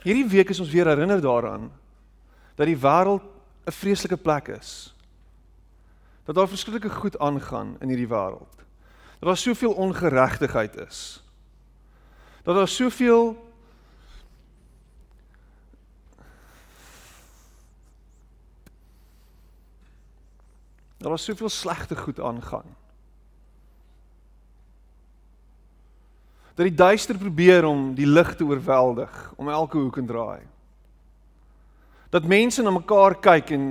Hierdie week is ons weer herinner daaraan dat die wêreld 'n vreeslike plek is. Dat daar verskillike goed aangaan in hierdie wêreld. Dat daar soveel ongeregtigheid is. Dat daar soveel daar soveel slegte goed aangaan. Dat die duister probeer om die lig te oorweldig, om elke hoek en draai. Dat mense na mekaar kyk en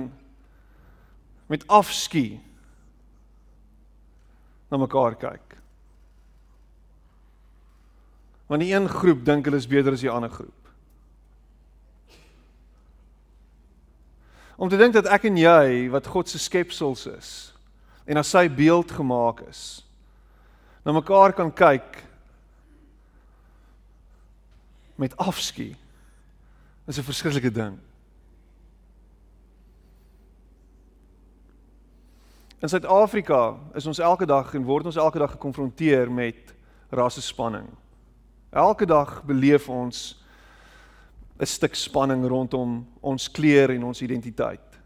met afskuw na mekaar kyk. Want die een groep dink hulle is beter as die ander groep. Om te dink dat ek en jy wat God se skepsels is en na sy beeld gemaak is, na mekaar kan kyk met afskuw. Is 'n verskriklike ding. In Suid-Afrika is ons elke dag en word ons elke dag gekonfronteer met rassespanning. Elke dag beleef ons 'n stuk spanning rondom ons kleur en ons identiteit.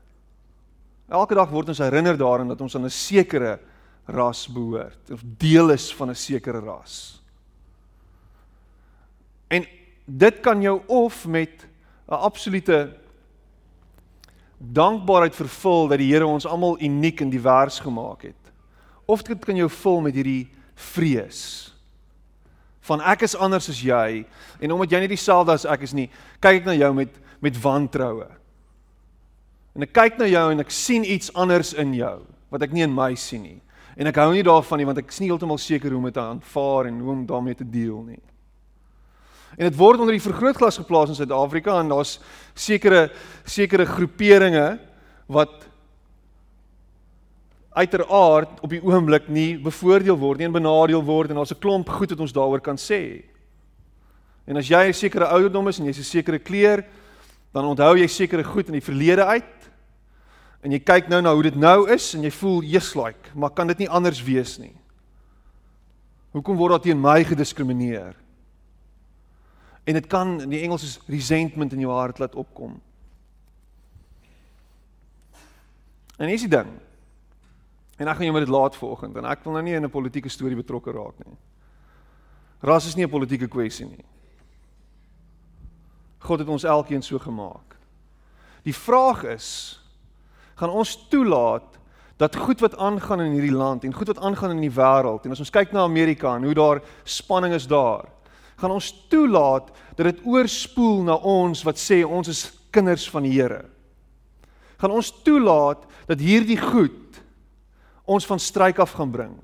Elke dag word ons herinner daaraan dat ons aan 'n sekere ras behoort of deel is van 'n sekere ras. En dit kan jou of met 'n absolute dankbaarheid vervul dat die Here ons almal uniek en divers gemaak het. Of dit kan jou vul met hierdie vrees van ek is anders as jy en omdat jy nie dieselfde as ek is nie, kyk ek na jou met met wantroue. En ek kyk na jou en ek sien iets anders in jou wat ek nie in my sien nie. En ek hou nie daarvan nie want ek is nie heeltemal seker hoe om dit te aanvaar en hoe om daarmee te deel nie. En dit word onder die vergrootglas geplaas in Suid-Afrika en daar's sekere sekere groeperinge wat uiteraard op die oomblik nie bevoordeel word nie en benadeel word en daar's 'n klomp goed wat ons daaroor kan sê. En as jy 'n sekere ouderdom is en jy's 'n sekere kleur, dan onthou jy sekere goed in die verlede uit. En jy kyk nou na hoe dit nou is en jy voel jy's like, maar kan dit nie anders wees nie? Hoekom word daar teen my gediskrimineer? En dit kan in die Engels is resentment in jou hart laat opkom. En hier is die ding. En ek gaan jou met dit laat vanoggend en ek wil nou nie in 'n politieke storie betrokke raak nie. Ras is nie 'n politieke kwessie nie. God het ons elkeen so gemaak. Die vraag is, gaan ons toelaat dat goed wat aangaan in hierdie land en goed wat aangaan in die wêreld en as ons kyk na Amerika en hoe daar spanning is daar, gaan ons toelaat dat dit oorspoel na ons wat sê ons is kinders van die Here. Gaan ons toelaat dat hierdie goed ons van struik af gaan bring.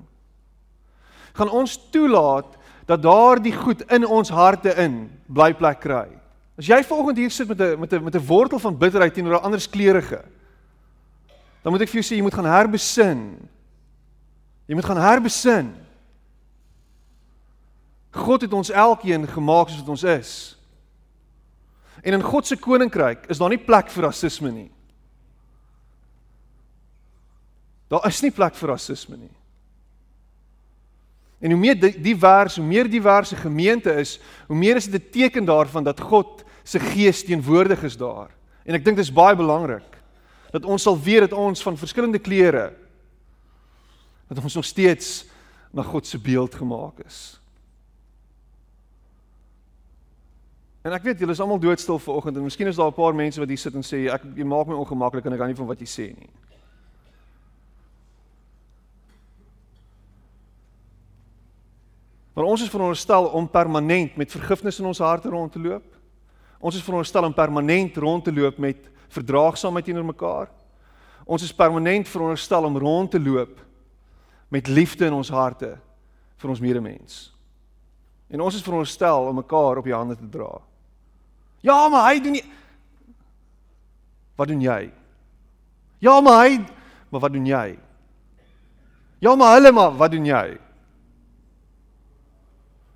Gaan ons toelaat dat daardie goed in ons harte in bly plek kry. As jy volgende hier sit met 'n met 'n met 'n wortel van bitterheid teenoor 'n ander kleurige, dan moet ek vir jou sê jy moet gaan herbesin. Jy moet gaan herbesin. God het ons elkeen gemaak soos wat ons is. En in God se koninkryk is daar nie plek vir rasisme nie. Daar is nie plek vir rasisme nie. En hoe meer divers, hoe meer diverse gemeente is, hoe meer is dit 'n teken daarvan dat God se gees teenwoordig is daar. En ek dink dit is baie belangrik dat ons sal weet dat ons van verskillende kleure dat ons nog steeds na God se beeld gemaak is. En ek weet julle is almal doodstil vanoggend en miskien is daar 'n paar mense wat hier sit en sê ek jy maak my ongemaklik en ek kan nie van wat jy sê nie. Maar ons is veronderstel om permanent met vergifnis in ons harte rond te loop. Ons is veronderstel om permanent rond te loop met verdraagsaamheid teenoor mekaar. Ons is permanent veronderstel om rond te loop met liefde in ons harte vir ons medemens. En ons is veronderstel om mekaar op die hande te dra. Ja, maar hy doen nie Wat doen jy? Ja, maar hy maar wat doen jy? Ja, maar hulle maar wat doen jy?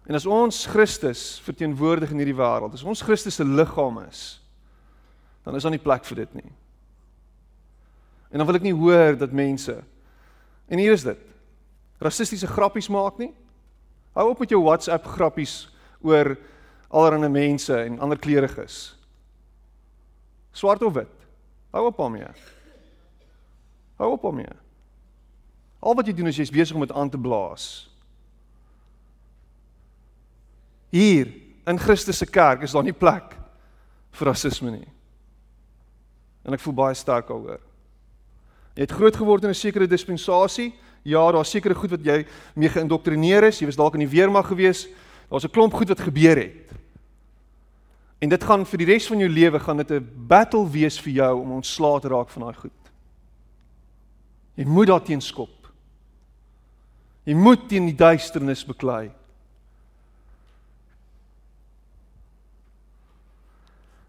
En as ons Christus verteenwoordig in hierdie wêreld, as ons Christus se liggaam is, dan is daar nie plek vir dit nie. En dan wil ek nie hoor dat mense en hier is dit. Rassistiese grappies maak nie. Hou op met jou WhatsApp grappies oor allerlei mense en ander kleuriges. Swart of wit. Hou op daarmee. Hou op daarmee. Al wat jy doen is jy's besig om dit aan te blaas. Hier in Christus se kerk is daar nie plek vir rasisme nie. En ek voel baie sterk daaroor. Jy het groot geword in 'n sekere dispensasie. Ja, daar's sekere goed wat jy mee geïndoktrineer is. Jy was dalk in die weermag gewees. Daar's 'n klomp goed wat gebeur het. En dit gaan vir die res van jou lewe gaan dit 'n battle wees vir jou om ontslae te raak van daai goed. Jy moet daarteen skop. Jy moet teen die duisternis beklei.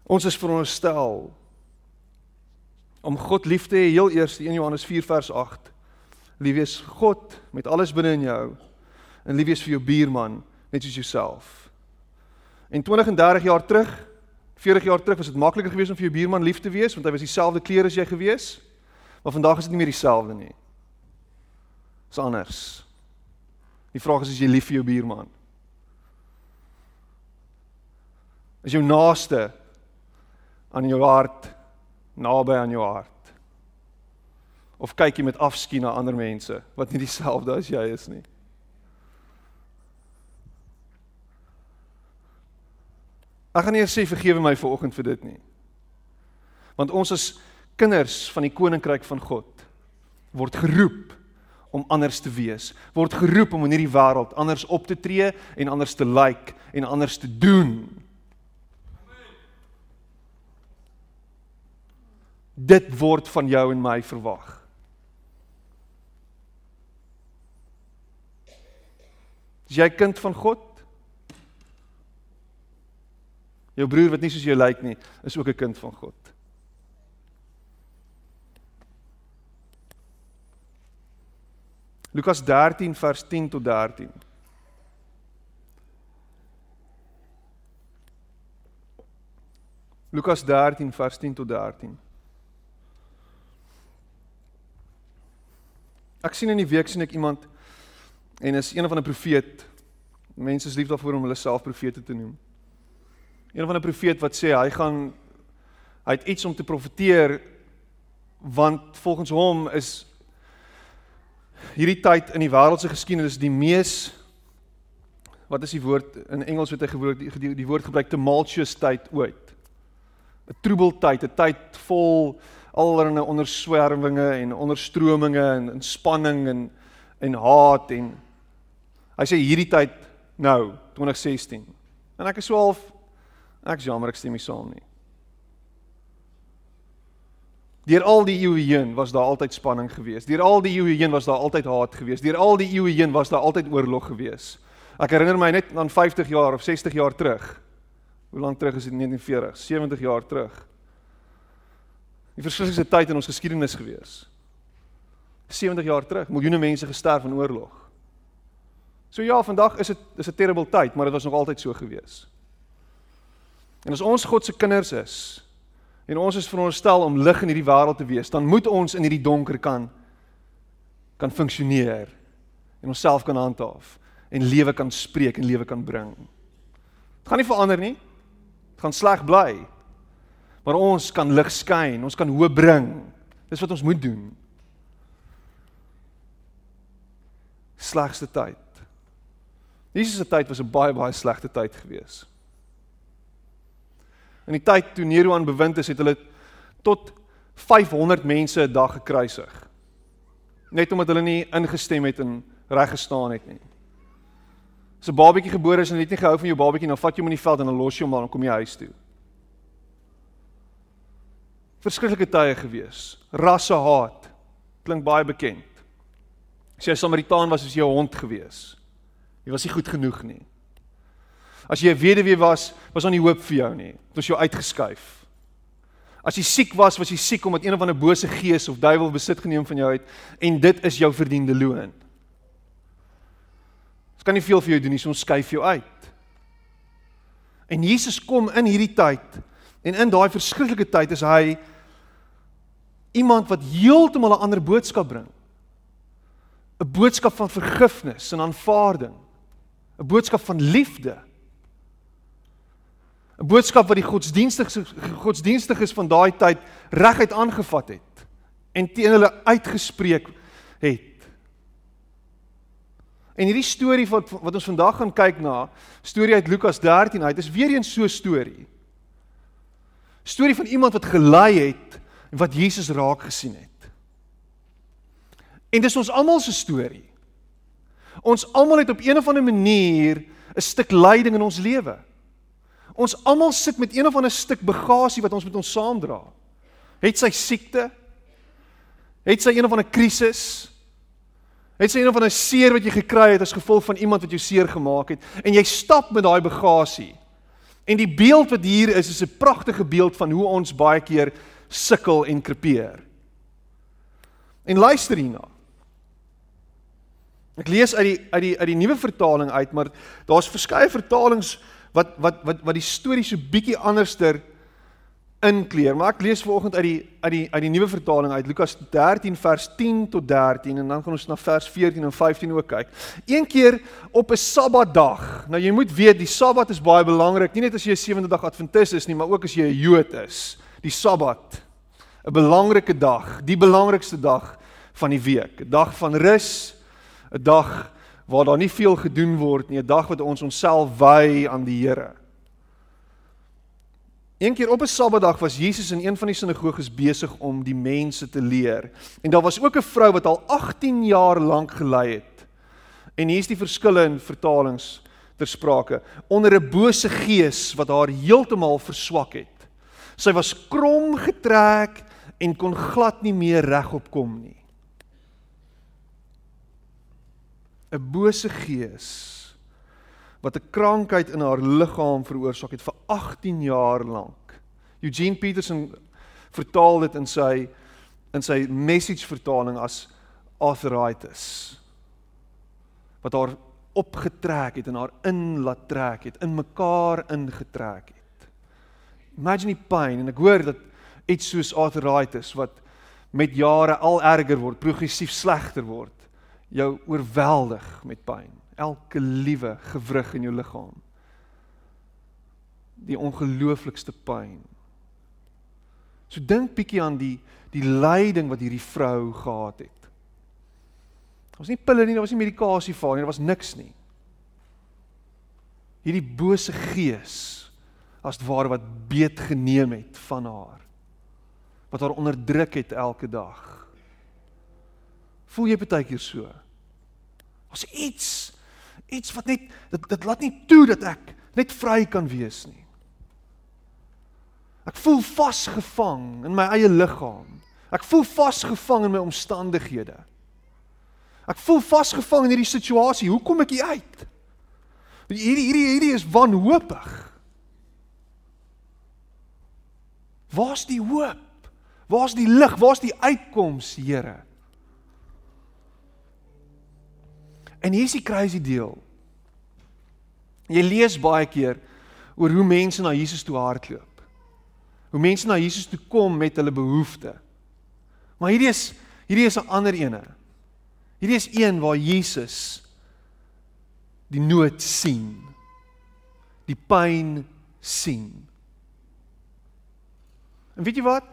Ons is veronderstel om God lief te hê heel eers in Johannes 4 vers 8. Lief wees God met alles binne in jou en lief wees vir jou buurman net soos jouself. En 20 en 30 jaar terug, 40 jaar terug was dit makliker geweest om vir jou buurman lief te wees want hy was dieselfde kleur as jy gewees. Maar vandag is dit nie meer dieselfde nie. Dit's anders. Die vraag is as jy lief vir jou buurman. Is jou naaste aan jou hart naby aan jou hart? Of kyk jy met afskuw na ander mense wat nie dieselfde as jy is nie? Ek gaan nie eers sê vergewe my vir oggend vir dit nie. Want ons is kinders van die koninkryk van God word geroep om anders te wees, word geroep om in hierdie wêreld anders op te tree en anders te lyk like, en anders te doen. Dit word van jou en my verwag. Is jy kind van God? Jou broer wat nie soos jou lyk nie, is ook 'n kind van God. Lukas 13 vers 10 tot 13. Lukas 13 vers 10 tot 13. Ek sien in die week sien ek iemand en is een van 'n profeet. Mense is lief daarvoor om hulle self profete te noem. Een van 'n profeet wat sê hy gaan hy het iets om te profeteer want volgens hom is hierdie tyd in die wêreld se geskiedenis die mees wat is die woord in Engels wat hy gewoord die, die, die woord gebruik tumultuous tyd ooit. 'n Troebeltyd, 'n tyd vol allerlei onderswerwinge en onderstrominge en inspanning en en haat en hy sê hierdie tyd nou 2016. En ek is so half Ek jammer ek stem nie saam nie. Deur al die eeue heen was daar altyd spanning geweest. Deur al die eeue heen was daar altyd haat geweest. Deur al die eeue heen was daar altyd oorlog geweest. Ek herinner my net aan 50 jaar of 60 jaar terug. Hoe lank terug is dit? 1940, 70 jaar terug. Die verskriklike tyd in ons geskiedenis geweest. 70 jaar terug, miljoene mense gesterf in oorlog. So ja, vandag is dit is 'n terrible tyd, maar dit was nog altyd so geweest. En as ons God se kinders is en ons is veronderstel om lig in hierdie wêreld te wees, dan moet ons in hierdie donker kan kan funksioneer en onsself kan handhaaf en lewe kan spreek en lewe kan bring. Dit gaan nie verander nie. Dit gaan sleg bly. Maar ons kan lig skyn, ons kan hoop bring. Dis wat ons moet doen. Slegste tyd. Jesus se tyd was 'n baie baie slegte tyd geweest. In die tyd toe Nero aan bewind is, het hulle tot 500 mense 'n dag gekruisig. Net omdat hulle nie ingestem het en reg gestaan het nie. As 'n babatjie gebore is en jy het nie gehou van jou babatjie, dan vat jy hom in die veld en dan los jy hom maar dan kom jy huis toe. Verskriklike tye gewees. Rassehaat klink baie bekend. As jy 'n Samaritaan was, was jy 'n hond gewees. Jy was nie goed genoeg nie. As jy 'n weduwee was, was daar nie hoop vir jou nie. Dit was jou uitgeskuif. As jy siek was, was jy siek omdat een of ander bose gees of duiwel besit geneem van jou het en dit is jou verdiende loon. Dit kan nie veel vir jou doen nie, so ons skuif jou uit. En Jesus kom in hierdie tyd en in daai verskriklike tyd is hy iemand wat heeltemal 'n ander boodskap bring. 'n Boodskap van vergifnis en aanvaarding. 'n Boodskap van liefde. 'n boodskap wat die godsdienstiges godsdienstiges van daai tyd reguit aangevat het en teen hulle uitgespreek het. En hierdie storie wat wat ons vandag gaan kyk na, storie uit Lukas 13 uit, is weer eens so 'n storie. Storie van iemand wat gelei het en wat Jesus raak gesien het. En dis ons almal se storie. Ons almal het op een of ander manier 'n stuk lyding in ons lewe. Ons almal sit met een of ander stuk bagasie wat ons met ons saamdra. Het sy siekte? Het sy een of ander krisis? Het sy een of ander seer wat jy gekry het as gevolg van iemand wat jou seer gemaak het en jy stap met daai bagasie. En die beeld wat hier is is 'n pragtige beeld van hoe ons baie keer sukkel en krepeer. En luister hierna. Ek lees uit die uit die uit die nuwe vertaling uit, maar daar's verskeie vertalings wat wat wat wat die storie so bietjie anderster inkleer. Maar ek lees vanoggend uit die uit die uit die nuwe vertaling uit Lukas 13 vers 10 tot 13 en dan gaan ons na vers 14 en 15 ook kyk. Een keer op 'n Sabbatdag. Nou jy moet weet die Sabbat is baie belangrik, nie net as jy 'n sewende dag Adventis is nie, maar ook as jy 'n Jood is. Die Sabbat. 'n Belangrike dag, die belangrikste dag van die week. 'n Dag van rus, 'n dag waar daar nie veel gedoen word nie, 'n dag wat ons onsself wy aan die Here. Een keer op 'n Sabbatdag was Jesus in een van die sinagoges besig om die mense te leer. En daar was ook 'n vrou wat al 18 jaar lank gelei het. En hier is die verskille in vertalings ter sprake. Onder 'n bose gees wat haar heeltemal verswak het. Sy was krom getrek en kon glad nie meer regop kom nie. 'n Bose gees wat 'n krankheid in haar liggaam veroorsaak het vir 18 jaar lank. Eugene Peterson vertaal dit in sy in sy message vertaling as arthritis. Wat haar opgetrek het en haar in laat trek het, in mekaar ingetrek het. Imagine die pyn en ek hoor dat iets soos arthritis wat met jare al erger word, progressief slegter word, jou oorweldig met pyn elke liewe gewrig in jou liggaam. Die ongelooflikste pyn. So dink bietjie aan die die lyding wat hierdie vrou gehad het. Daar was nie pille nie, daar was nie medikasie vir haar nie, daar was niks nie. Hierdie bose gees as ware wat beet geneem het van haar. Wat haar onderdruk het elke dag. Voel jy baie keer so? As iets iets wat net dit dit laat nie toe dat ek net vry kan wees nie. Ek voel vasgevang in my eie liggaam. Ek voel vasgevang in my omstandighede. Ek voel vasgevang in hierdie situasie. Hoe kom ek hier uit? Hierdie hierdie hierdie is wanhoopig. Waar's die hoop? Waar's die lig? Waar's die uitkoms, Here? En hier is die crazy deel. Jy lees baie keer oor hoe mense na Jesus toe hardloop. Hoe mense na Jesus toe kom met hulle behoeftes. Maar hierdie is hierdie is 'n ander ene. Hierdie is een waar Jesus die nood sien. Die pyn sien. En weet jy wat?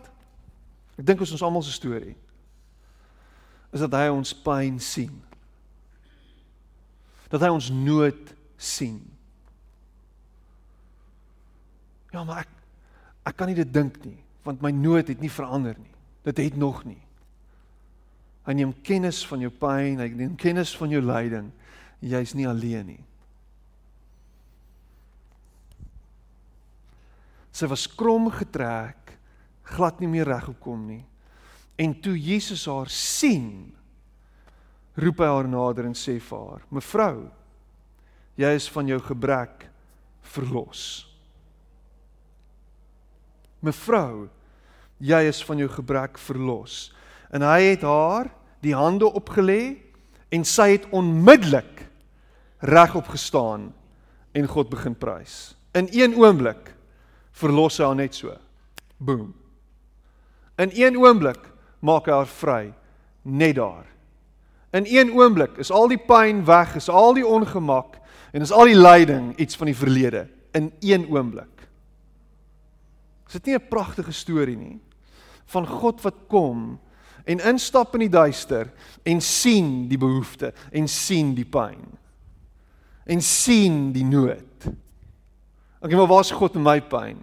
Ek dink ons almal se storie is dat hy ons pyn sien dat hy ons nood sien. Ja, maar ek ek kan nie dit dink nie, want my nood het nie verander nie. Dit het nog nie. Hy neem kennis van jou pyn, hy neem kennis van jou lyding. Jy's nie alleen nie. Sy was krom getrek, glad nie meer reg gekom nie. En toe Jesus haar sien, roep hy haar nader en sê vir haar: "Mevrou, jy is van jou gebrek verlos." Mevrou, jy is van jou gebrek verlos. En hy het haar die hande opgelê en sy het onmiddellik regop gestaan en God begin prys. In een oomblik verlos hy haar net so. Boom. In een oomblik maak hy haar vry net daar. In een oomblik is al die pyn weg, is al die ongemak en is al die lyding iets van die verlede in een oomblik. Is dit nie 'n pragtige storie nie van God wat kom en instap in die duister en sien die behoefte en sien die pyn en sien die nood. Okay, maar waar's God in my pyn?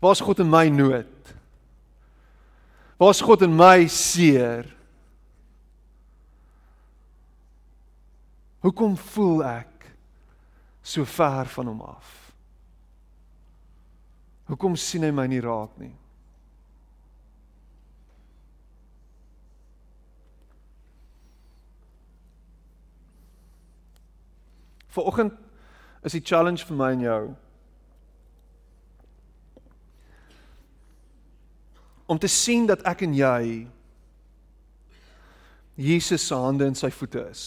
Waar's God in my nood? Waar's God in my seer? Hoekom voel ek so ver van hom af? Hoekom sien hy my nie raak nie? Vanoggend is die challenge vir my en jou om te sien dat ek en jy Jesus se hande en sy voete is.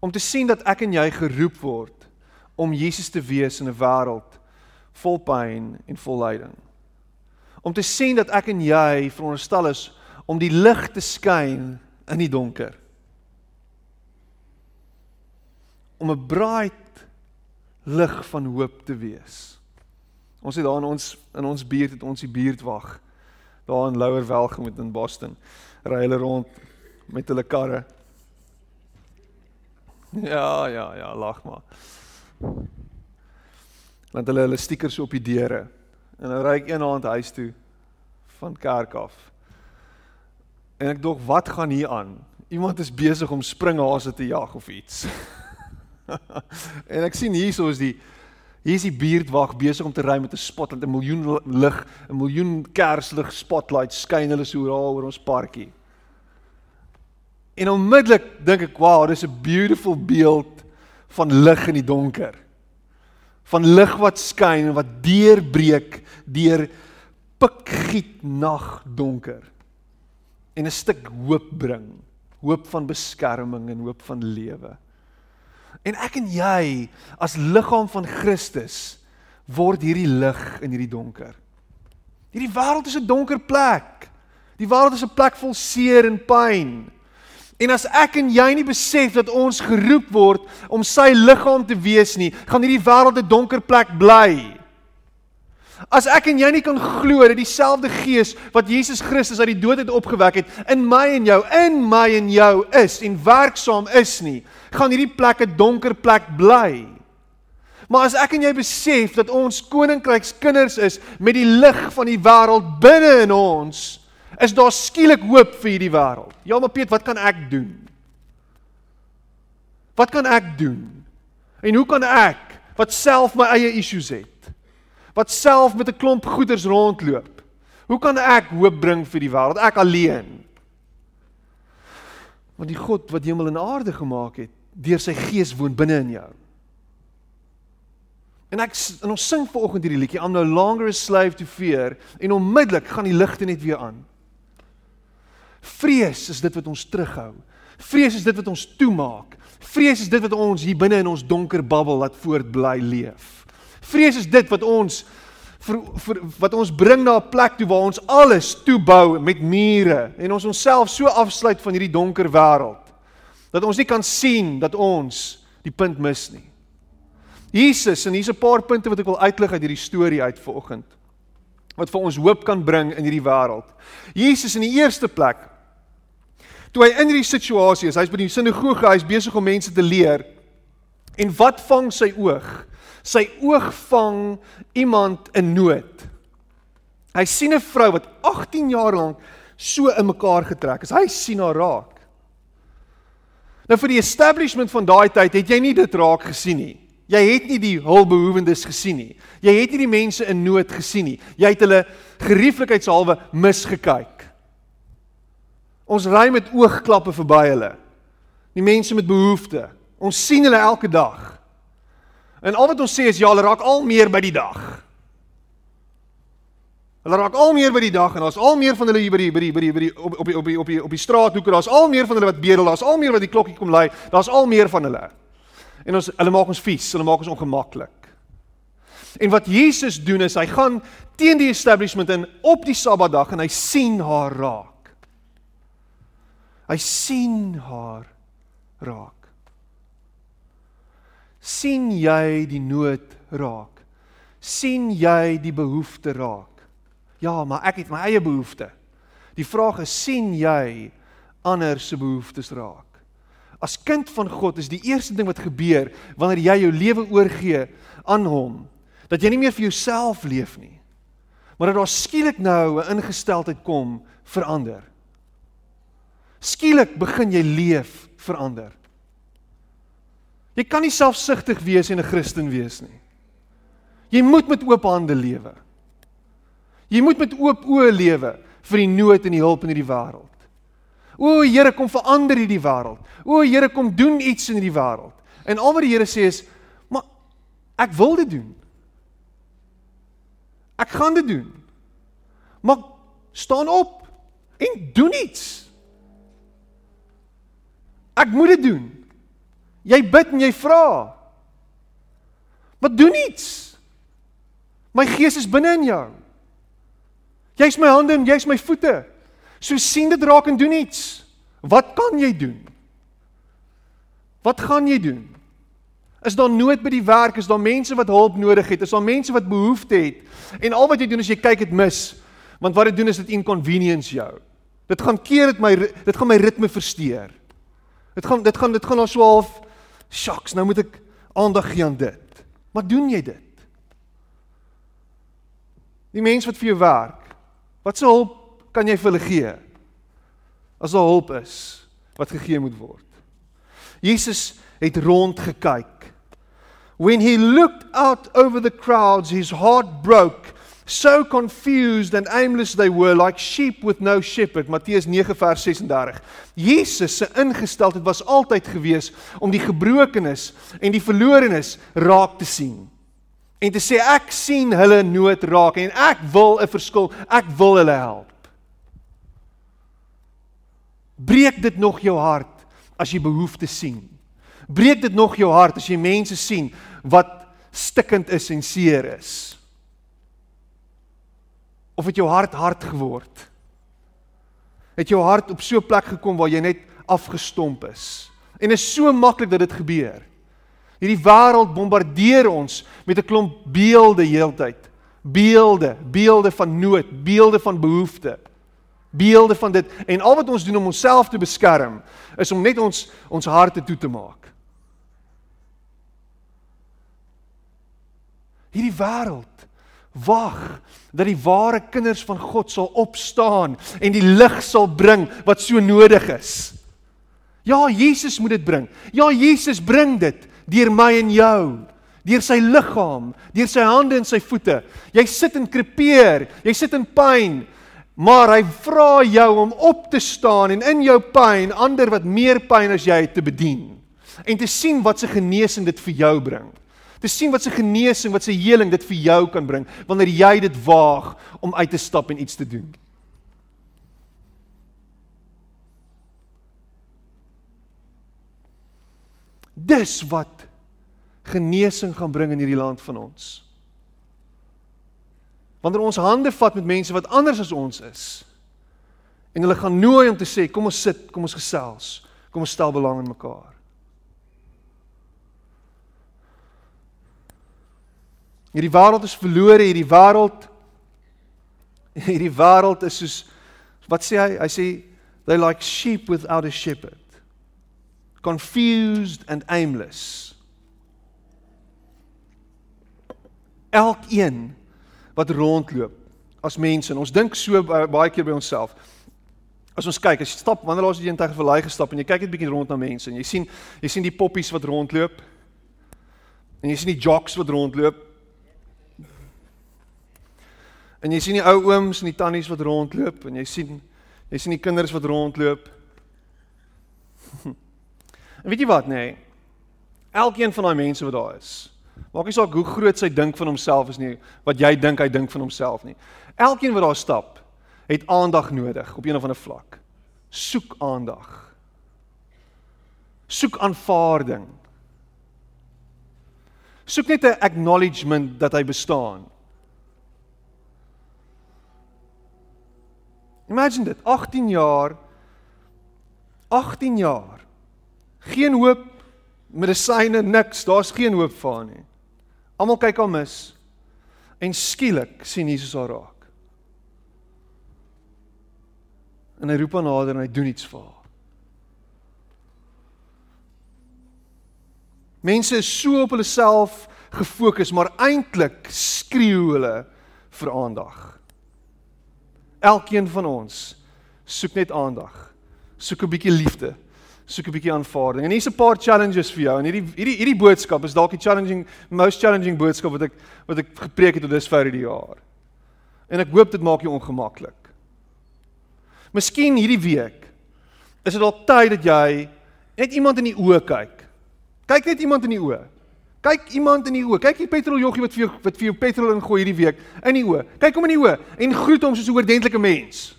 Om te sien dat ek en jy geroep word om Jesus te wees in 'n wêreld vol pyn en vol lyding. Om te sien dat ek en jy veronderstel is om die lig te skyn in die donker. Om 'n bright lig van hoop te wees. Ons het daar in ons in ons buurt het ons die buurtwag daar in Lower Welgemoot in Boston. Ry hulle rond met hulle karre. Ja, ja, ja, lag maar. Want hulle hulle stickers op die deure. En dan ry ek eendag huis toe van kerk af. En ek dink wat gaan hier aan? Iemand is besig om springhase te jag of iets. en ek sien hierso is die Hier is die buurtwag besig om te ry met 'n spotlight, 'n miljoen lig, 'n miljoen kerslig spotlights skyn hulle so oral oor ons parkie. En onmiddellik dink ek, "Wow, dis 'n beautiful beeld van lig in die donker." Van lig wat skyn en wat deurbreek deur pikgiet nag donker. En 'n stuk hoop bring, hoop van beskerming en hoop van lewe. En ek en jy as liggaam van Christus word hierdie lig in hierdie donker. Hierdie wêreld is 'n donker plek. Die wêreld is 'n plek vol seer en pyn. En as ek en jy nie besef dat ons geroep word om sy liggaam te wees nie, gaan hierdie wêreld 'n donker plek bly. As ek en jy nie kan glo dat dieselfde Gees wat Jesus Christus uit die dood het opgewek het in my en jou, in my en jou is en werksaam is nie, gaan hierdie plek 'n donker plek bly. Maar as ek en jy besef dat ons koninkrykskinders is met die lig van die wêreld binne in ons, is daar skielik hoop vir hierdie wêreld. Ja, maar Piet, wat kan ek doen? Wat kan ek doen? En hoe kan ek wat self my eie issues het? wat self met 'n klomp goeders rondloop. Hoe kan ek hoop bring vir die wêreld ek alleen? Want die God wat hemel en aarde gemaak het, deur sy gees woon binne in jou. En ek en ons sing vanoggend hierdie liedjie I'm no longer a slave to fear en onmiddellik gaan die ligte net weer aan. Vrees is dit wat ons terughou. Vrees is dit wat ons toemaak. Vrees is dit wat ons hier binne in ons donker bubbel laat voortbly leef. Vrees is dit wat ons vir, vir wat ons bring na 'n plek toe waar ons alles toebou met mure en ons onsself so afsluit van hierdie donker wêreld dat ons nie kan sien dat ons die punt mis nie. Jesus en hier's 'n paar punte wat ek wil uitlig uit hierdie storie uit vanoggend wat vir ons hoop kan bring in hierdie wêreld. Jesus in die eerste plek toe hy in hierdie situasie is, hy's by die sinagoge, hy's besig om mense te leer. En wat vang sy oog? sy oog vang iemand in nood. Hy sien 'n vrou wat 18 jaar lank so in mekaar getrek is. Hy sien haar raak. Nou vir die establishment van daai tyd het jy nie dit raak gesien nie. Jy het nie die hulpbehoewendes gesien nie. Jy het nie die mense in nood gesien nie. Jy het hulle gerieflikheidshalwe misgekyk. Ons ry met oogklappe verby hulle. Die mense met behoeftes. Ons sien hulle elke dag. En al wat ons sê is ja, hulle raak al meer by die dag. Hulle raak al meer by die dag en daar's al meer van hulle hier by die by die by die by die op op die op die op die op die straathoeke. Daar's al meer van hulle wat bedel. Daar's al meer wat die klokkie kom lui. Daar's al meer van hulle. En ons hulle maak ons vies. Hulle maak ons ongemaklik. En wat Jesus doen is hy gaan teen die establishment in op die Sabbatdag en hy sien haar raak. Hy sien haar raak sien jy die nood raak? sien jy die behoefte raak? Ja, maar ek het my eie behoefte. Die vraag is sien jy ander se behoeftes raak? As kind van God is die eerste ding wat gebeur wanneer jy jou lewe oorgee aan hom, dat jy nie meer vir jouself leef nie. Maar dat daar skielik nou 'n ingesteldheid kom verander. Skielik begin jy leef verander. Jy kan nie selfsugtig wees en 'n Christen wees nie. Jy moet met oop hande lewe. Jy moet met oop oë lewe vir die nood en die hulp in hierdie wêreld. O Here, kom verander hierdie wêreld. O Here, kom doen iets in hierdie wêreld. En al wat die Here sê is, maar ek wil dit doen. Ek gaan dit doen. Maar staan op en doen iets. Ek moet dit doen. Jy bid en jy vra. Maar doen iets. My gees is binne in jou. Jy's my hande en jy's my voete. So sien dit raak en doen iets. Wat kan jy doen? Wat gaan jy doen? Is daar nood by die werk? Is daar mense wat hulp nodig het? Is daar mense wat behoefte het? En al wat jy doen is jy kyk dit mis. Want wat dit doen is dit inconvenience jou. Dit gaan keer dit my dit gaan my ritme versteur. Dit gaan dit gaan dit gaan al so half shocks, nou moet ek aandag gee aan dit. Maar doen jy dit? Die mens wat vir jou werk, wat se hulp kan jy vir hulle gee? As daar hulp is wat gegee moet word. Jesus het rond gekyk. When he looked out over the crowds, his heart broke so confused and aimless they were like sheep with no shepherd. Matteus 9 vers 36 Jesus se ingesteldheid was altyd gewees om die gebrokenes en die verlorenes raak te sien. En te sê ek sien hulle nood raak en ek wil 'n verskil ek wil hulle help. Breek dit nog jou hart as jy behoeftes sien? Breek dit nog jou hart as jy mense sien wat stikkend is en seer is Of het jou hart hard geword? Het jou hart op so 'n plek gekom waar jy net afgestomp is? En is so maklik dat dit gebeur. Hierdie wêreld bombardeer ons met 'n klomp beelde heeltyd. Beelde, beelde van nood, beelde van behoefte. Beelde van dit en al wat ons doen om onsself te beskerm is om net ons ons harte toe te maak. Hierdie wêreld wag dat die ware kinders van God sal opstaan en die lig sal bring wat so nodig is. Ja, Jesus moet dit bring. Ja, Jesus bring dit deur my en jou, deur sy liggaam, deur sy hande en sy voete. Jy sit en krepeer, jy sit in pyn, maar hy vra jou om op te staan en in jou pyn ander wat meer pyn as jy te bedien en te sien wat se genesing dit vir jou bring te sien wat se genesing, wat se heling dit vir jou kan bring wanneer jy dit waag om uit te stap en iets te doen. Dis wat genesing gaan bring in hierdie land van ons. Wanneer ons hande vat met mense wat anders as ons is en hulle gaan nooi om te sê kom ons sit, kom ons gesels, kom ons stel belang in mekaar. Hierdie wêreld is verlore, hierdie wêreld hierdie wêreld is soos wat sê hy? Hy sê they like sheep without a shepherd. Confused and aimless. Elkeen wat rondloop as mense en ons dink so baie keer by onsself. As ons kyk, as jy stap, wanneer laas jy eendag verlaai gestap en jy kyk net bietjie rond na mense en jy sien jy sien die poppies wat rondloop en jy sien die jocks wat rondloop En jy sien die ou ooms en die tannies wat rondloop en jy sien jy sien die kinders wat rondloop. En weet jy wat nê? Nee, elkeen van daai mense wat daar is. Maak nie saak hoe groot sy dink van homself is nie, wat jy dink hy dink van homself nie. Elkeen wat daar stap, het aandag nodig op een of ander vlak. Soek aandag. Soek aanvaarding. Soek net 'n acknowledgement dat hy bestaan. Imagine dit, 18 jaar 18 jaar. Geen hoop, medisyne niks, daar's geen hoop vir haar nie. Almal kyk haar mis. En skielik sien Jesus haar raak. En hy roep haar nader en hy doen iets vir haar. Mense is so op hulle self gefokus, maar eintlik skreeu hulle vir aandag. Elkeen van ons soek net aandag. Soek 'n bietjie liefde. Soek 'n bietjie aanvaarding. En hier's 'n paar challenges vir jou. En hierdie hierdie hierdie boodskap is dalk die challenging most challenging boodskap wat ek wat ek gepreek het tot dusver hierdie jaar. En ek hoop dit maak jou ongemaklik. Miskien hierdie week is dit dalk tyd dat jy net iemand in die oë kyk. Kyk net iemand in die oë. Kyk iemand in die oë. Kyk die petroljoggie wat vir jou wat vir jou petrol ingooi hierdie week in die oë. Kyk hom in die oë en groet hom soos 'n oordentlike mens.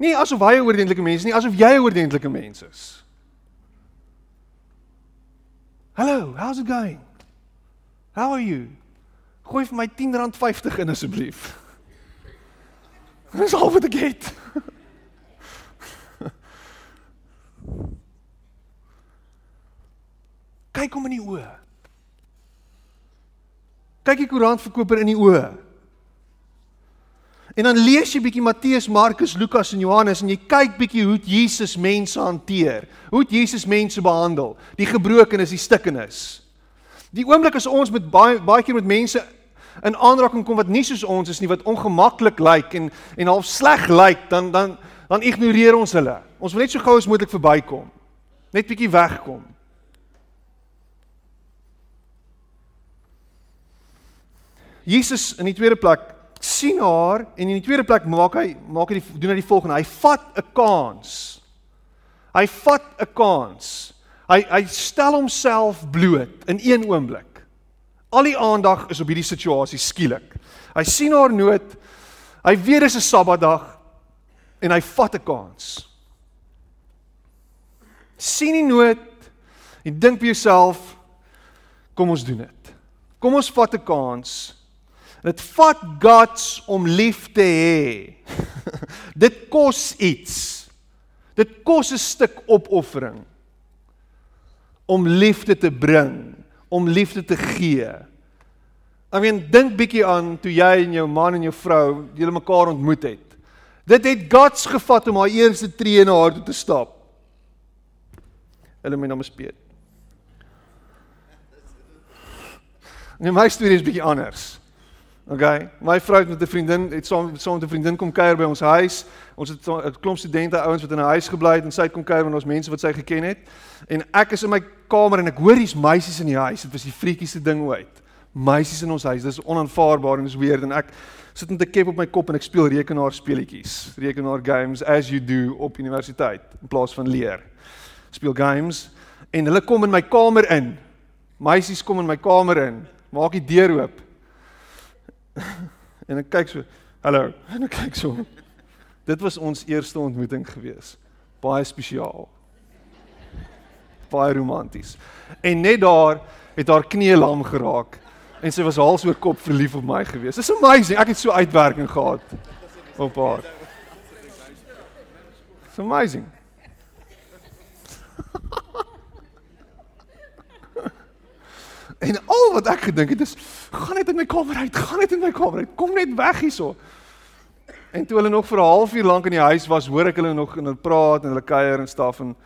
Nie asof hy 'n oordentlike mens is nie, asof jy 'n oordentlike mens is. Hallo, how's it going? How are you? Gooi vir my R10.50 in asseblief. Dis al wat ek het. Kyk hom in die oë. Kyk die koerantverkoper in die oë. En dan lees jy bietjie Matteus, Markus, Lukas en Johannes en jy kyk bietjie hoe Jesus mense hanteer. Hoe Jesus mense behandel, die gebrokenes, die stikkenes. Die oomblik as ons met baie baie keer met mense in aanraking kom wat nie soos ons is nie, wat ongemaklik lyk en en half sleg lyk, dan dan dan ignoreer ons hulle. Ons wil net so gou as moontlik verbykom. Net bietjie wegkom. Jesus in die tweede plek sien haar en in die tweede plek maak hy maak hy die, doen hy die volgende. Hy vat 'n kans. Hy vat 'n kans. Hy hy stel homself bloot in een oomblik. Al die aandag is op hierdie situasie skielik. Hy sien haar nood. Hy weet dis 'n Sabbatdag en hy vat 'n kans. sien die nood en dink by jouself kom ons doen dit. Kom ons vat 'n kans Dit vat guts om lief te hê. dit kos iets. Dit kos 'n stuk opoffering om liefde te bring, om liefde te gee. I mean, dink bietjie aan toe jy en jou man en jou vrou julle mekaar ontmoet het. Dit het guts gevat om haar eerste tree na haar toe te stap. Hulle my naam is Piet. Nee, my storie is bietjie anders. Okay, my vrou het met 'n vriendin, het saam saam met 'n vriendin kom kuier by ons huis. Ons het 'n klomp studente ouens wat in 'n huis gebly het en sy het kom kuier met ons mense wat sy geken het. En ek is in my kamer en ek hoor hier's meisies in die huis. Dit was die freakieste ding ooit. Meisies in ons huis. Dis onaanvaarbaar en dis weird en ek sit met 'n kep op my kop en ek speel rekenaar speletjies, rekenaar games as you do op universiteit in plaas van leer. Speel games en hulle kom in my kamer in. Meisies kom in my kamer in. Maak die deur oop. en ek kyk so, hallo, en ek kyk so. Dit was ons eerste ontmoeting gewees. Baie spesiaal. Baie romanties. En net daar het haar knie lam geraak en sy was hals oor kop verlief op my gewees. It's amazing. Ek het so uitwerking gehad op haar. It's amazing. En al wat ek gedink het is, gaan net in my kamer uit, gaan net in my kamer uit, kom net weg hierso. En toe hulle nog vir 'n halfuur lank in die huis was, hoor ek hulle nog en hulle praat en hulle kuier en staf en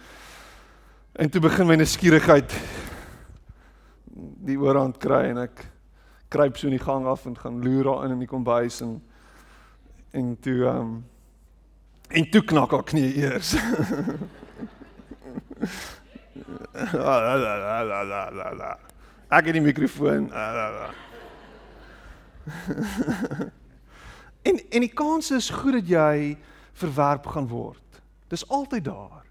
en toe begin my nuuskierigheid die oorhand kry en ek kruip so in die gang af en gaan loer daar in in die kombuis en en toe um, en toe knak haar knie eers. la la la la la la la Ek het die mikrofoon. en en die kans is goed dat jy verwerp gaan word. Dis altyd daar.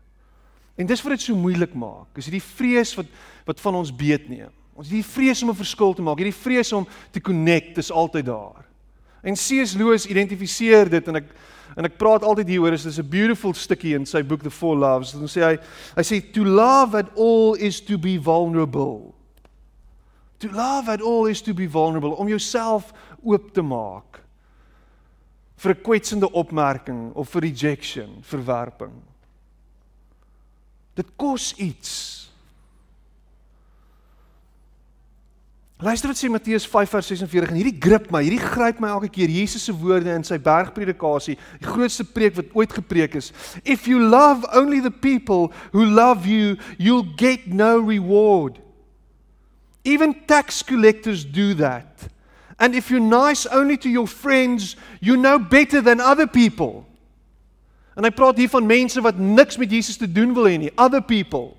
En dis wat dit so moeilik maak. Dis hierdie vrees wat wat van ons beet neem. Ons hierdie vrees om 'n verskil te maak, hierdie vrees om te connect, dis altyd daar. En C.S. Lewis identifiseer dit en ek en ek praat altyd hieroor, is dis 'n beautiful stukkie in sy boek The Four Loves. Dan sê hy, hy sê to love at all is to be vulnerable. To love at all is to be vulnerable, om jouself oop te maak vir 'n kwetsende opmerking of vir rejection, verwerping. Dit kos iets. Luister wat sê Matteus 5 vers 46 en hierdie grip my, hierdie gryp my elke keer Jesus se woorde in sy bergpredikasie, die grootste preek wat ooit gepreek is. If you love only the people who love you, you'll get no reward. Even tax collectors do that. And if you're nice only to your friends, you know better than other people. En hy praat hier van mense wat niks met Jesus te doen wil hê nie, other people.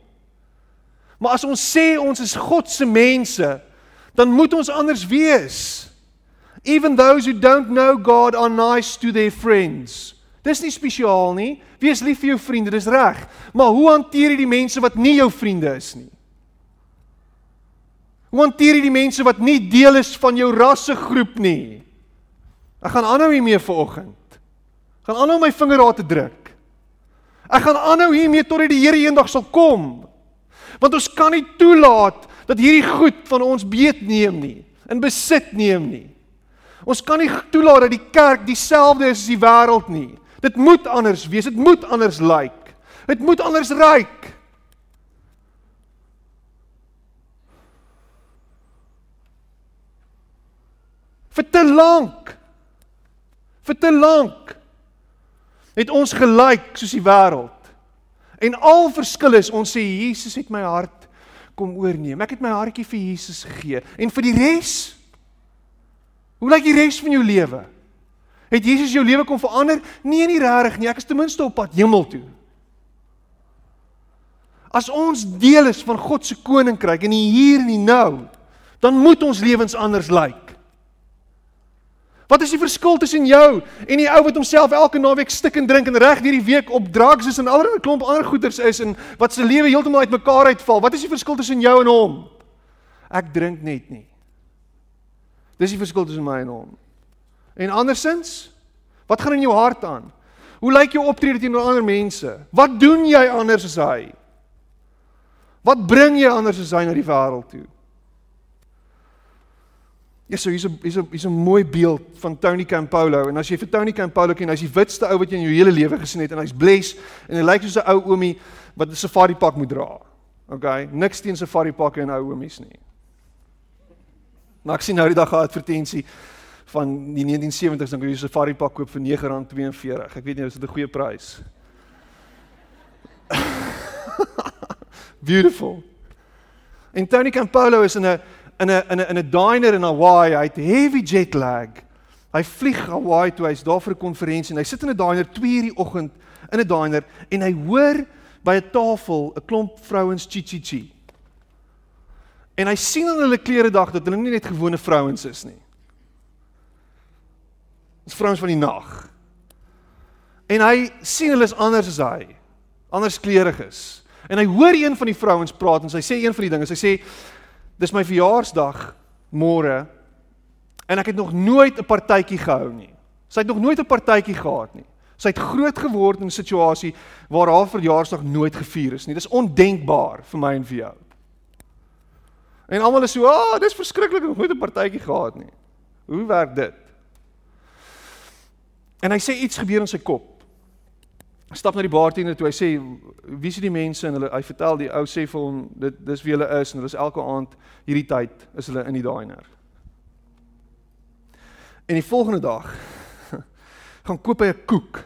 Maar as ons sê ons is God se mense, dan moet ons anders wees. Even those who don't know God are nice to their friends. Dis nie spesiaal nie. Wees lief vir jou vriende, dis reg. Maar hoe hanteer jy die mense wat nie jou vriende is nie? Hoe hanteer jy die mense wat nie deel is van jou rassegroep nie? Ek gaan aanhou hiermee vanoggend. Gaan aanhou my vinger daar te druk. Ek gaan aanhou hiermee totdat die Here eendag sal kom. Want ons kan nie toelaat dat hierdie goed van ons beet neem nie, in besit neem nie. Ons kan nie toelaat dat die kerk dieselfde is as die wêreld nie. Dit moet anders wees, dit moet anders lyk. Like. Dit moet anders ryk. Vir te lank. Vir te lank het ons gelyk soos die wêreld. En al verskil is ons sê Jesus het my hart kom oorneem. Ek het my hartjie vir Jesus gegee. En vir die res? Hoe lyk die res van jou lewe? Het Jesus jou lewe kom verander? Nee, nie regtig nie. Ek is ten minste op pad hemel toe. As ons deel is van God se koninkryk in die hier en die nou, dan moet ons lewens anders lyk. Wat is die verskil tussen jou en die ou wat homself elke naweek stik en drink en reg hierdie week op drugs is en allerlei klomp ander goeters is en wat se lewe heeltemal uitmekaar uitval? Wat is die verskil tussen jou en hom? Ek drink net nie. Dis die verskil tussen my en hom. En andersins, wat gaan in jou hart aan? Hoe lyk jou optrede teenoor ander mense? Wat doen jy anders as hy? Wat bring jy anders as hy na die wêreld toe? Ja, so hier's 'n hier's 'n hier's 'n mooi beeld van Tony Campolo en as jy vir Tony Campolo ken, hy's die witste ou wat jy in jou hele lewe gesien het en hy's bles en hy lyk soos 'n ou oomie wat 'n safari pak moet dra. Okay, niks teen safari pakke en ou oomies nie. Maar ek sien nou die dag 'n advertensie van die 1970s dan kan jy 'n safari pak koop vir R9.42. Ek weet nie of dit 'n goeie prys. Beautiful. En Tony Campolo is in 'n in 'n in 'n in 'n diner in Hawaii, hy het heavy jet lag. Hy vlieg Hawaii toe, hy's daar vir 'n konferensie en hy sit in 'n diner 2:00 die oggend in 'n diner en hy hoor by 'n tafel 'n klomp vrouens chi chi chi. En hy sien aan hulle klere dag dat hulle nie net gewone vrouens is nie. Dis vrouens van die nag. En hy sien hulle is anders as hy. Anders klerig is. En hy hoor een van die vrouens praat en sy sê een van die dinge, sy sê Dis my verjaarsdag môre en ek het nog nooit 'n partytjie gehou nie. Sy het nog nooit 'n partytjie gehad nie. Sy het groot geword in 'n situasie waar haar verjaarsdag nooit gevier is nie. Dis ondenkbaar vir my en vir jou. En almal is so, "Ag, oh, dis verskriklik, ek het nooit 'n partytjie gehad nie." Hoe werk dit? En hy sê iets gebeur in sy kop stap na die bartender toe. Hy sê, "Wie is die mense?" en hulle hy vertel die ou sê vir hom, "Dit dis wie hulle is en hulle is elke aand hierdie tyd is hulle in die diner." En die volgende dag gaan koop hy 'n koek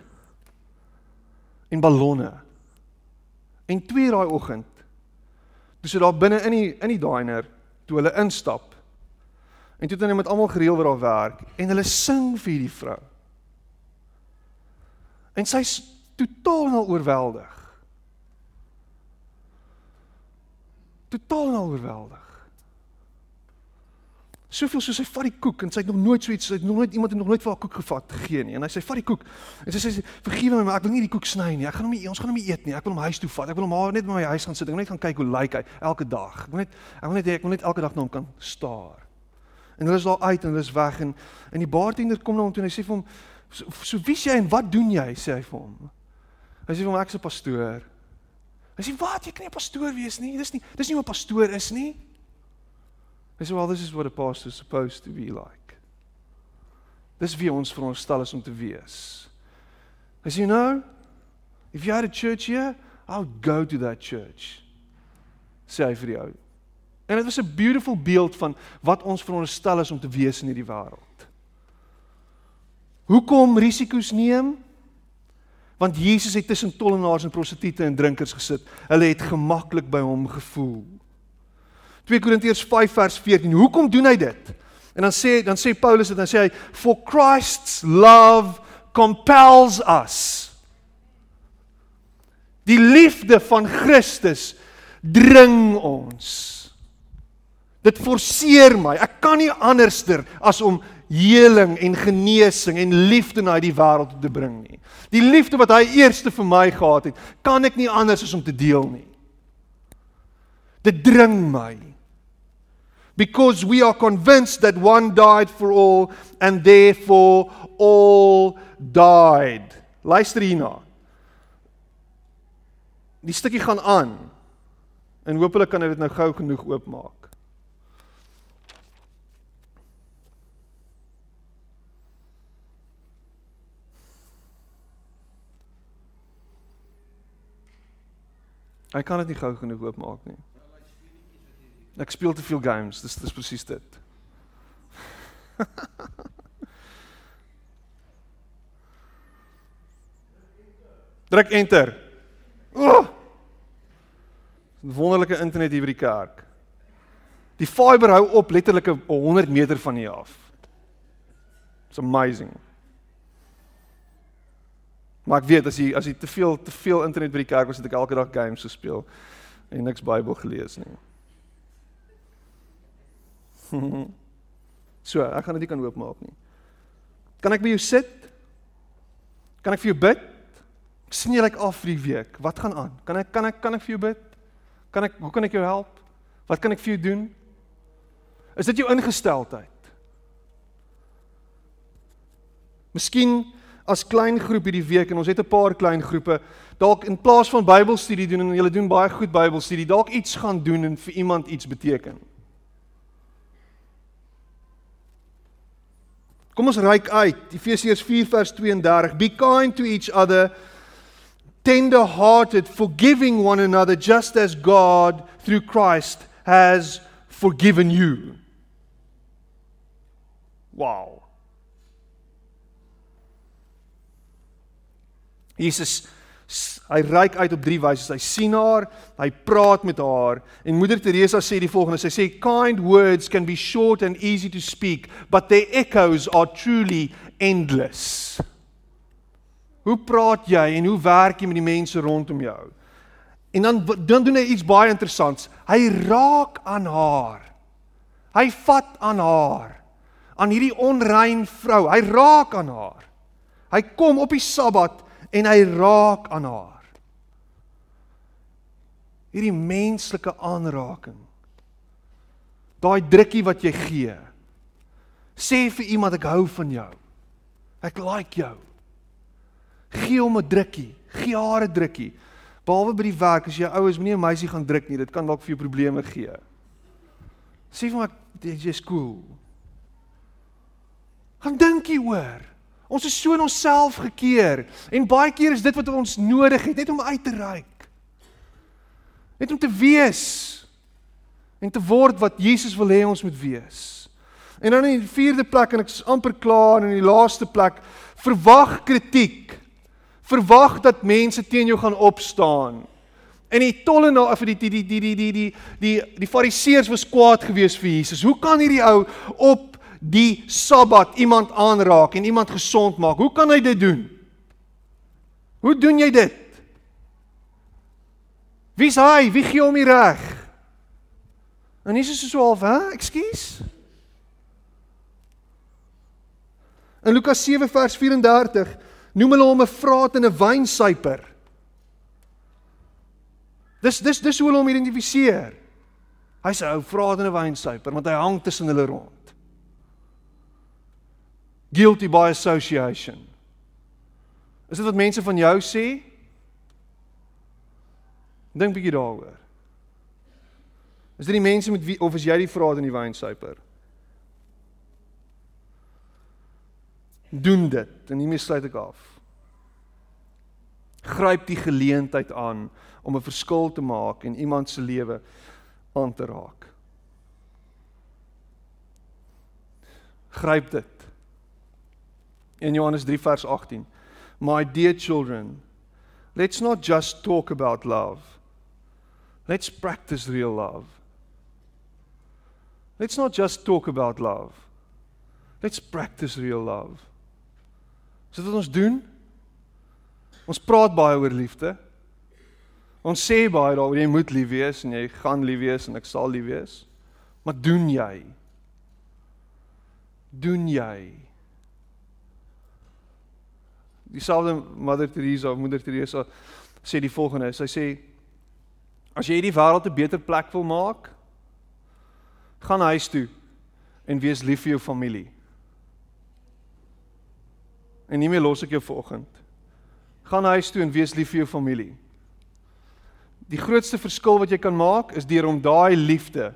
en ballonne. En twee daai oggend toe sit daar binne in die in die diner toe hulle instap. En toe het hulle met almal gereël wat daar werk en hulle sing vir hierdie vrou. En sy's totaal en al oorweldig. Totaal en al oorweldig. Soveel soos hy vat die koek en sy het nog nooit so iets, hy het nog nooit iemand het nog nooit vir haar koek gevat gegee nie. En hy sê vat die koek. En sy sê vergewe my, maar ek wil nie die koek sny nie. Ek gaan hom nie ons gaan hom nie eet nie. Ek wil hom huis toe vat. Ek wil hom maar net by my huis gaan sit. Ek wil net gaan kyk hoe lyk hy elke dag. Ek wil net ek wil net ek wil net elke dag na hom kan staar. En hulle is daar uit en hulle is weg en en die bartender kom na hom toe en hy sê vir hom so, so wie jy en wat doen jy? sê hy vir hom. Hy sê vir my ek's 'n pastoor. Hy sê wat jy kan nie 'n pastoor wees nie. Dis nie dis nie wat 'n pastoor is nie. Hy sê well this is what a pastor is supposed to be like. Dis wie ons veronderstel is om te wees. Sê you know if you had a church here, I would go to that church. Sê hy vir jou. En dit was 'n beautiful beeld van wat ons veronderstel is om te wees in hierdie wêreld. Hoekom risiko's neem? Want Jesus het tussen tollenaars en prostituie en drinkers gesit. Hulle het gemaklik by hom gevoel. 2 Korintiërs 5 vers 14. Hoekom doen hy dit? En dan sê dan sê Paulus dit dan sê hy for Christ's love compels us. Die liefde van Christus dring ons. Dit forceer my. Ek kan nie anderster as om heling en genesing en liefde na hierdie wêreld te bring nie. Die liefde wat hy eerste vir my gehad het, kan ek nie anders as om te deel nie. Dit dring my. Because we are convinced that one died for all and therefore all died. Luister hierna. Die stukkie gaan aan. En hopelik kan hy dit nou gou genoeg oopmaak. Hy kan dit nie gou genoeg oopmaak nie. Ek speel te veel games, dis dis presies dit. Druk enter. Oh! Wonderlike internet hier by die kerk. Die fiber hou op letterlik 100 meter van hier af. It's amazing. Maar ek weet as jy as jy te veel te veel internet by die kerk was, het ek elke dag games gespeel en niks Bybel gelees nie. so, ek gaan dit nie kan oopmaak nie. Kan ek by jou sit? Kan ek vir jou bid? Ek sien jy lyk like af vir die week. Wat gaan aan? Kan ek kan ek kan ek vir jou bid? Kan ek hoe kan ek jou help? Wat kan ek vir jou doen? Is dit jou ingesteldheid? Miskien as klein groep hierdie week en ons het 'n paar klein groepe dalk in plaas van Bybelstudie doen en julle doen baie goed Bybelstudie dalk iets gaan doen en vir iemand iets beteken. Kom ons reik uit Efesiërs 4 vers 32 Be kind to each other tender hearted forgiving one another just as God through Christ has forgiven you. Wow. Jesus hy reik uit op drie wyse. Hy sien haar, hy praat met haar en Moeder Teresa sê die volgende. Sy sê kind words can be short and easy to speak, but their echoes are truly endless. Hoe praat jy en hoe werk jy met die mense rondom jou? En dan dan doen hy iets baie interessants. Hy raak aan haar. Hy vat aan haar. Aan hierdie onrein vrou. Hy raak aan haar. Hy kom op die Sabbat en hy raak aan haar. Hierdie menslike aanraking. Daai drukkie wat jy gee. Sê vir iemand ek hou van jou. Ek like jou. Gee hom 'n drukkie, gee haar 'n drukkie. Behalwe by die werk as jy oues moenie 'n meisie gaan druk nie, dit kan dalk vir jou probleme gee. Sê vir ek jy's cool. Gaan dink hier oor. Ons is so in onsself gekeer en baie keer is dit wat ons nodig het, net om uit te reik. Net om te wees en te word wat Jesus wil hê ons moet wees. En dan in die vierde plek en ek is amper klaar en in die laaste plek, verwag kritiek. Verwag dat mense teen jou gaan opstaan. En die tollenaar of die die die die die die die die die fariseërs was kwaad geweest vir Jesus. Hoe kan hierdie ou op die Sabbat iemand aanraak en iemand gesond maak. Hoe kan hy dit doen? Hoe doen jy dit? Wie's hy? Wie gee hom die reg? En Jesus is so half, hè? Ekskuus. In Lukas 7 vers 34 noem hulle hom 'n vraat en 'n wynsuiper. Dis dis dis hoe hulle hom identifiseer. Hy's 'n ou vraat en 'n wynsuiper want hy hang tussen hulle rond Guilty by association. Is dit wat mense van jou sê? Dink bietjie daaroor. Is dit die mense met wie of is jy die vraat in die wynsuiper? Doen dit en hiermee sluit ek af. Gryp die geleentheid aan om 'n verskil te maak en iemand se lewe aan te raak. Gryp dit. In Johannes 3 vers 18. My dear children, let's not just talk about love. Let's practice real love. Let's not just talk about love. Let's practice real love. So wat ons doen? Ons praat baie oor liefde. Ons sê baie daaroor jy moet lief wees en jy gaan lief wees en ek sal lief wees. Maar doen jy? Doen jy? Dieselfde Mother Teresa of Moeder Teresa sê die volgende, sy sê as jy hierdie wêreld 'n beter plek wil maak, gaan huis toe en wees lief vir jou familie. En nie meer los ek jou vanoggend. Gaan huis toe en wees lief vir jou familie die grootste verskil wat jy kan maak is deur om daai liefde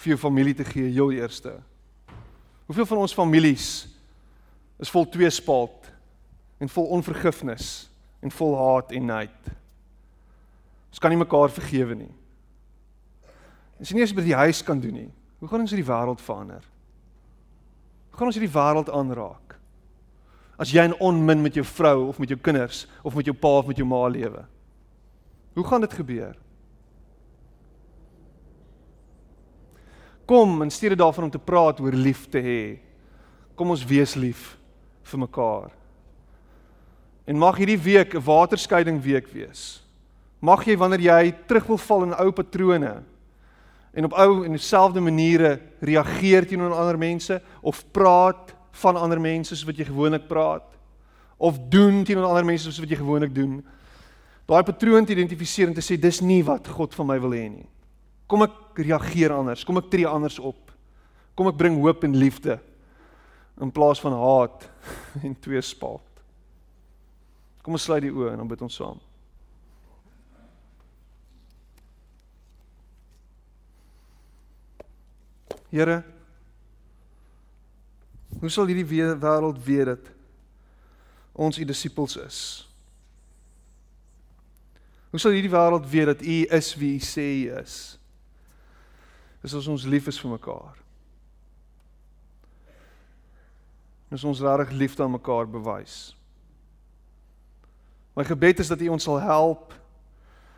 vir jou familie te gee heel eerste. Hoeveel van ons families is vol tweespalt en vol onvergifnis en vol haat en nait. Ons kan nie mekaar vergewe nie. Ons nie eens by die huis kan doen nie. Hoe gaan ons hierdie wêreld verander? Hoe gaan ons hierdie wêreld aanraak? As jy in onmin met jou vrou of met jou kinders of met jou pa of met jou ma lewe. Hoe gaan dit gebeur? Kom, in steede daarvan om te praat oor lief te hê, kom ons wees lief vir mekaar. En mag hierdie week 'n waterskeiding week wees. Mag jy wanneer jy terug wil val in ou patrone en op ou en dieselfde maniere reageer teenoor ander mense of praat van ander mense soos wat jy gewoonlik praat of doen teenoor ander mense soos wat jy gewoonlik doen daai patroon te identifiseer en te sê dis nie wat God van my wil hê nie. Kom ek reageer anders, kom ek tree anders op. Kom ek bring hoop en liefde in plaas van haat en tweespalt. Kom ons sluit die oë en dan bid ons saam. Here, hoe sal hierdie wêreld weet dat ons u disippels is? Hoe sal hierdie wêreld weet dat U is wie U sê U is? Dis as ons lief is vir mekaar. Dis ons regtig liefde aan mekaar bewys. My gebed is dat U ons sal help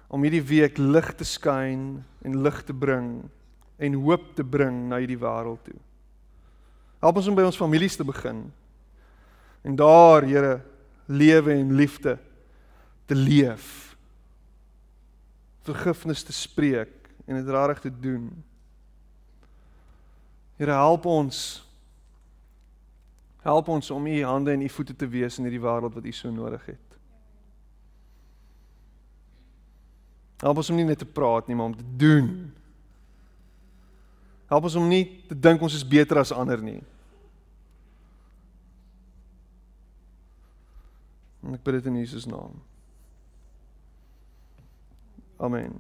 om hierdie week lig te skyn en lig te bring en hoop te bring na hierdie wêreld toe. Help ons om by ons families te begin. En daar, Here, lewe en liefde te leef vergifnis te spreek en dit reg te doen. Here help ons. Help ons om u hande en u voete te wees in hierdie wêreld wat u so nodig het. Help ons om nie net te praat nie, maar om te doen. Help ons om nie te dink ons is beter as ander nie. En ek bid dit in Jesus naam. Amen.